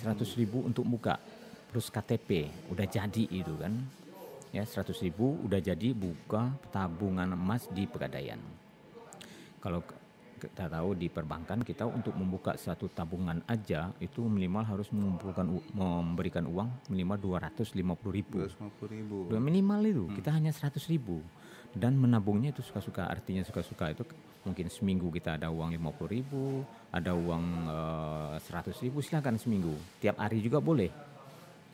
Seratus ribu untuk muka plus KTP udah jadi itu kan. Ya seratus ribu udah jadi buka tabungan emas di pegadaian. Kalau kita tahu di perbankan kita untuk membuka satu tabungan aja itu minimal harus mengumpulkan memberikan uang minimal 250 ribu. 250 ribu. Minimal itu hmm. kita hanya 100 ribu dan menabungnya itu suka-suka artinya suka-suka itu mungkin seminggu kita ada uang 50 ribu ada uang uh, eh, 100 ribu silakan seminggu tiap hari juga boleh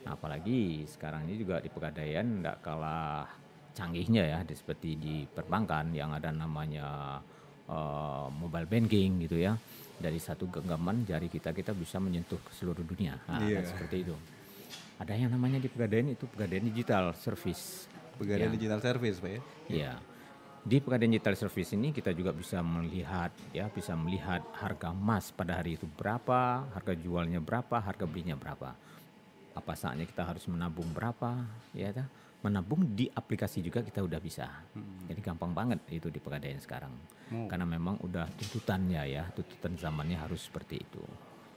nah, apalagi sekarang ini juga di pegadaian tidak kalah canggihnya ya seperti di perbankan yang ada namanya uh, mobile banking gitu ya dari satu genggaman jari kita kita bisa menyentuh ke seluruh dunia nah, yeah. seperti itu ada yang namanya di pegadaian itu pegadaian digital service Pegadaian ya. digital service, Pak ya? Iya. Di Pegadaian digital service ini kita juga bisa melihat ya, bisa melihat harga emas pada hari itu berapa, harga jualnya berapa, harga belinya berapa. Apa saatnya kita harus menabung berapa, ya ta? Menabung di aplikasi juga kita udah bisa. Hmm. Jadi gampang banget itu di Pegadaian sekarang. Hmm. Karena memang udah tuntutannya ya, tuntutan zamannya harus seperti itu.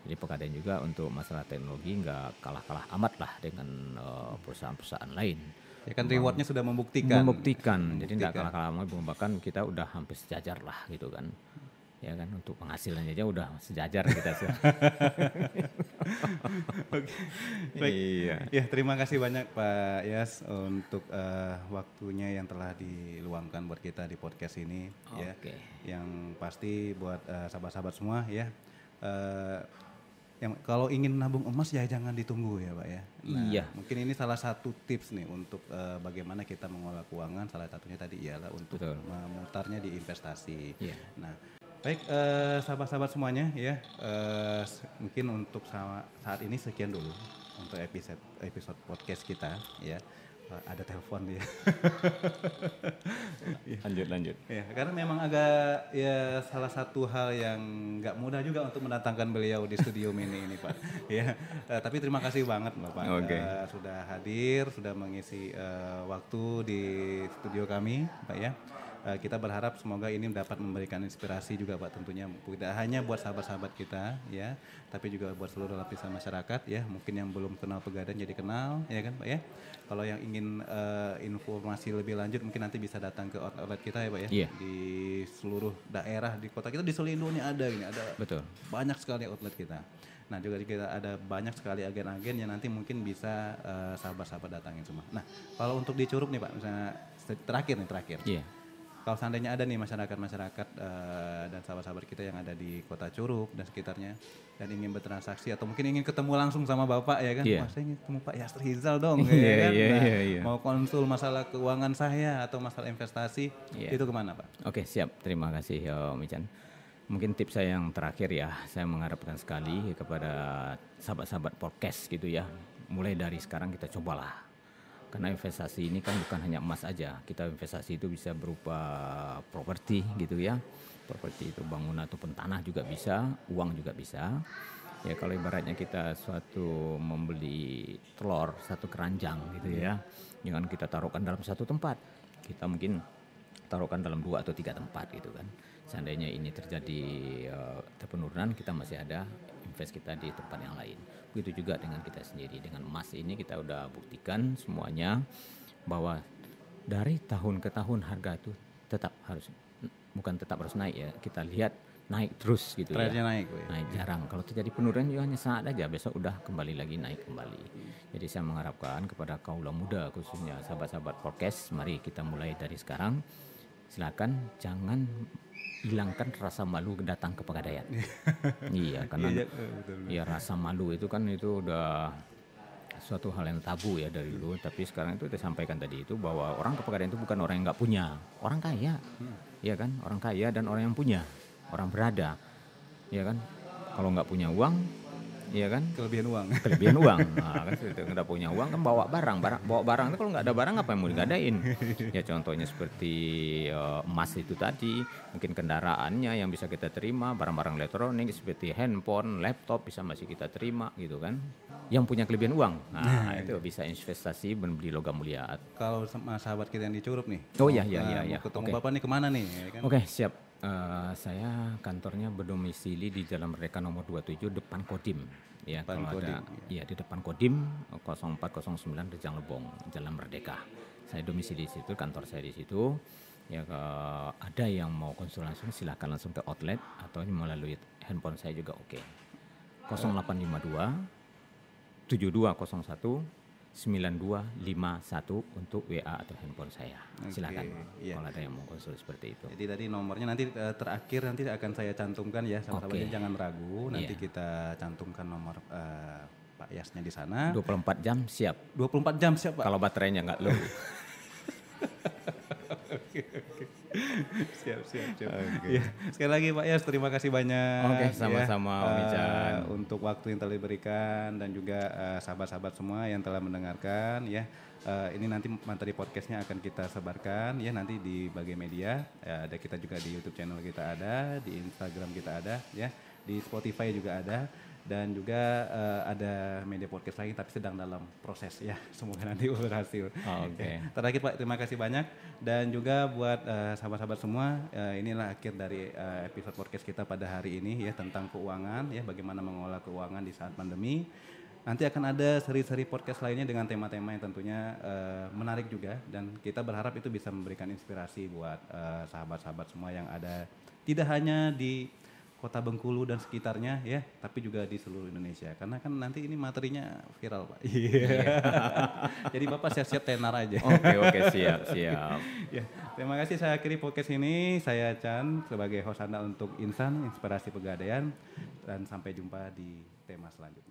Jadi Pegadaian juga untuk masalah teknologi nggak kalah-kalah amat lah dengan uh, perusahaan-perusahaan lain Ya kan rewardnya sudah membuktikan. Membuktikan. Jadi tidak kalah-kalah bahkan kita udah hampir sejajar lah gitu kan. Ya kan untuk penghasilannya aja udah sejajar kita sih. Oke. Baik. Iya. Ya, terima kasih banyak Pak Yas untuk uh, waktunya yang telah diluangkan buat kita di podcast ini okay. ya. Yang pasti buat uh, sahabat-sahabat semua ya. Uh, yang kalau ingin nabung emas ya jangan ditunggu ya pak ya. Nah, iya. Mungkin ini salah satu tips nih untuk uh, bagaimana kita mengolah keuangan. Salah satunya tadi ialah untuk Betul. memutarnya di investasi. Iya. Nah, baik uh, sahabat-sahabat semuanya ya. Uh, mungkin untuk saat ini sekian dulu untuk episode episode podcast kita ya ada telepon dia. lanjut lanjut. Ya, karena memang agak ya salah satu hal yang nggak mudah juga untuk mendatangkan beliau di studio mini ini Pak. ya, uh, tapi terima kasih banget Bapak okay. uh, eh, sudah hadir, sudah mengisi uh, waktu di studio kami, Pak ya. Uh, kita berharap semoga ini dapat memberikan inspirasi juga Pak tentunya tidak hanya buat sahabat-sahabat kita ya, tapi juga buat seluruh lapisan masyarakat ya. Mungkin yang belum kenal Pegadaian jadi kenal ya kan Pak ya. Kalau yang ingin uh, informasi lebih lanjut mungkin nanti bisa datang ke outlet kita ya Pak ya. Yeah. Di seluruh daerah di kota kita di seluruh Indonesia ada ini ada Betul. banyak sekali outlet kita. Nah juga kita ada banyak sekali agen-agen yang nanti mungkin bisa uh, sahabat-sahabat datangin semua. Nah kalau untuk di Curug nih Pak, misalnya terakhir nih terakhir. Yeah kalau seandainya ada nih masyarakat-masyarakat uh, dan sahabat-sahabat kita yang ada di kota Curug dan sekitarnya dan ingin bertransaksi atau mungkin ingin ketemu langsung sama bapak ya kan, yeah. saya ingin ketemu Pak Yasir Hizal dong, ya yeah, kan, yeah, nah, yeah, yeah. mau konsul masalah keuangan saya atau masalah investasi yeah. itu ke mana Pak? Oke okay, siap, terima kasih Om Ican. Mungkin tips saya yang terakhir ya, saya mengharapkan sekali kepada sahabat-sahabat podcast gitu ya, mulai dari sekarang kita cobalah karena investasi ini kan bukan hanya emas aja. Kita investasi itu bisa berupa properti gitu ya. Properti itu bangunan ataupun tanah juga bisa uang juga bisa. Ya kalau ibaratnya kita suatu membeli telur satu keranjang gitu ya jangan kita taruhkan dalam satu tempat. Kita mungkin taruhkan dalam dua atau tiga tempat gitu kan. Seandainya ini terjadi uh, penurunan kita masih ada invest kita di tempat yang lain begitu juga dengan kita sendiri dengan emas ini kita udah buktikan semuanya bahwa dari tahun ke tahun harga itu tetap harus bukan tetap harus naik ya kita lihat naik terus gitu Trennya ya. naik, ya? Naik jarang. Kalau terjadi penurunan juga hanya saat aja, besok udah kembali lagi naik kembali. Jadi saya mengharapkan kepada kaula muda khususnya sahabat-sahabat podcast, mari kita mulai dari sekarang. Silakan jangan hilangkan rasa malu datang ke pegadaian. iya, karena Iya, betul. ya rasa malu itu kan itu udah suatu hal yang tabu ya dari dulu. Tapi sekarang itu disampaikan tadi itu bahwa orang ke pegadaian itu bukan orang yang nggak punya. Orang kaya. Ya kan? Orang kaya dan orang yang punya. Orang berada. Ya kan? Kalau nggak punya uang ya kan Kelebihan uang. kelebihan uang nah, kan itu nggak punya uang kan bawa barang barang bawa barang itu kalau nggak ada barang apa yang mau digadain ya contohnya seperti eh, emas itu tadi mungkin kendaraannya yang bisa kita terima barang-barang elektronik seperti handphone laptop bisa masih kita terima gitu kan yang punya kelebihan uang nah itu bisa investasi membeli logam mulia Kalau sama sahabat kita yang di Curup nih. Oh, iya, iya, nah, iya, iya. Ketemu Oke. Bapak nih ke mana nih? ya kan? Oke, siap. Eh, saya kantornya berdomisili di Jalan Merdeka nomor 27 depan Kodim. Ya, Depan kalau ada Kodim, iya di depan Kodim 0409 Rejang Lebong, Jalan Merdeka. Saya domisili di situ, kantor saya di situ. Ya, ke- ada yang mau konsul langsung silakan langsung ke outlet atau melalui handphone saya juga oke. 0852 7201 9251 untuk WA atau handphone saya. Oke, Silakan iya. kalau ada yang mau konsul seperti itu. Jadi tadi nomornya nanti eh, terakhir nanti akan saya cantumkan ya sahabat-sahabatnya Oke. jangan ragu nanti Iya. kita cantumkan nomor eh, Pak Yasnya di sana. 24 jam siap. 24 jam siap Pak. Kalau baterainya nggak low. siap siap siap. Ya, sekali lagi Pak Yas terima kasih banyak. Oke, ya, sama-sama, Om eh, Ican. untuk waktu yang telah diberikan dan juga eh, sahabat-sahabat semua yang telah mendengarkan ya. Eh, ini nanti materi podcastnya akan kita sebarkan ya nanti di bagian media. Ya, ada kita juga di YouTube channel kita ada, di Instagram kita ada ya, di Spotify juga ada dan juga eh, ada media podcast lain tapi sedang dalam proses ya. Semoga nanti berhasil. Oh, Oke. Ya. Terakhir Pak, terima kasih banyak dan juga buat eh, sahabat-sahabat semua, eh, inilah akhir dari eh, episode podcast kita pada hari ini ya tentang keuangan ya bagaimana mengolah keuangan di saat pandemi. Nanti akan ada seri-seri podcast lainnya dengan tema-tema yang tentunya eh, menarik juga dan kita berharap itu bisa memberikan inspirasi buat sahabat-sahabat semua yang ada tidak hanya di kota Bengkulu dan sekitarnya ya, tapi juga di seluruh Indonesia. Karena kan nanti ini materinya viral, Pak. Iya. Jadi Bapak siap-siap tenar aja. Oke oke siap siap. Ya, terima kasih saya akhiri podcast ini. Saya Chan sebagai host Anda untuk Insan Inspirasi Pegadaian dan sampai jumpa di tema selanjutnya.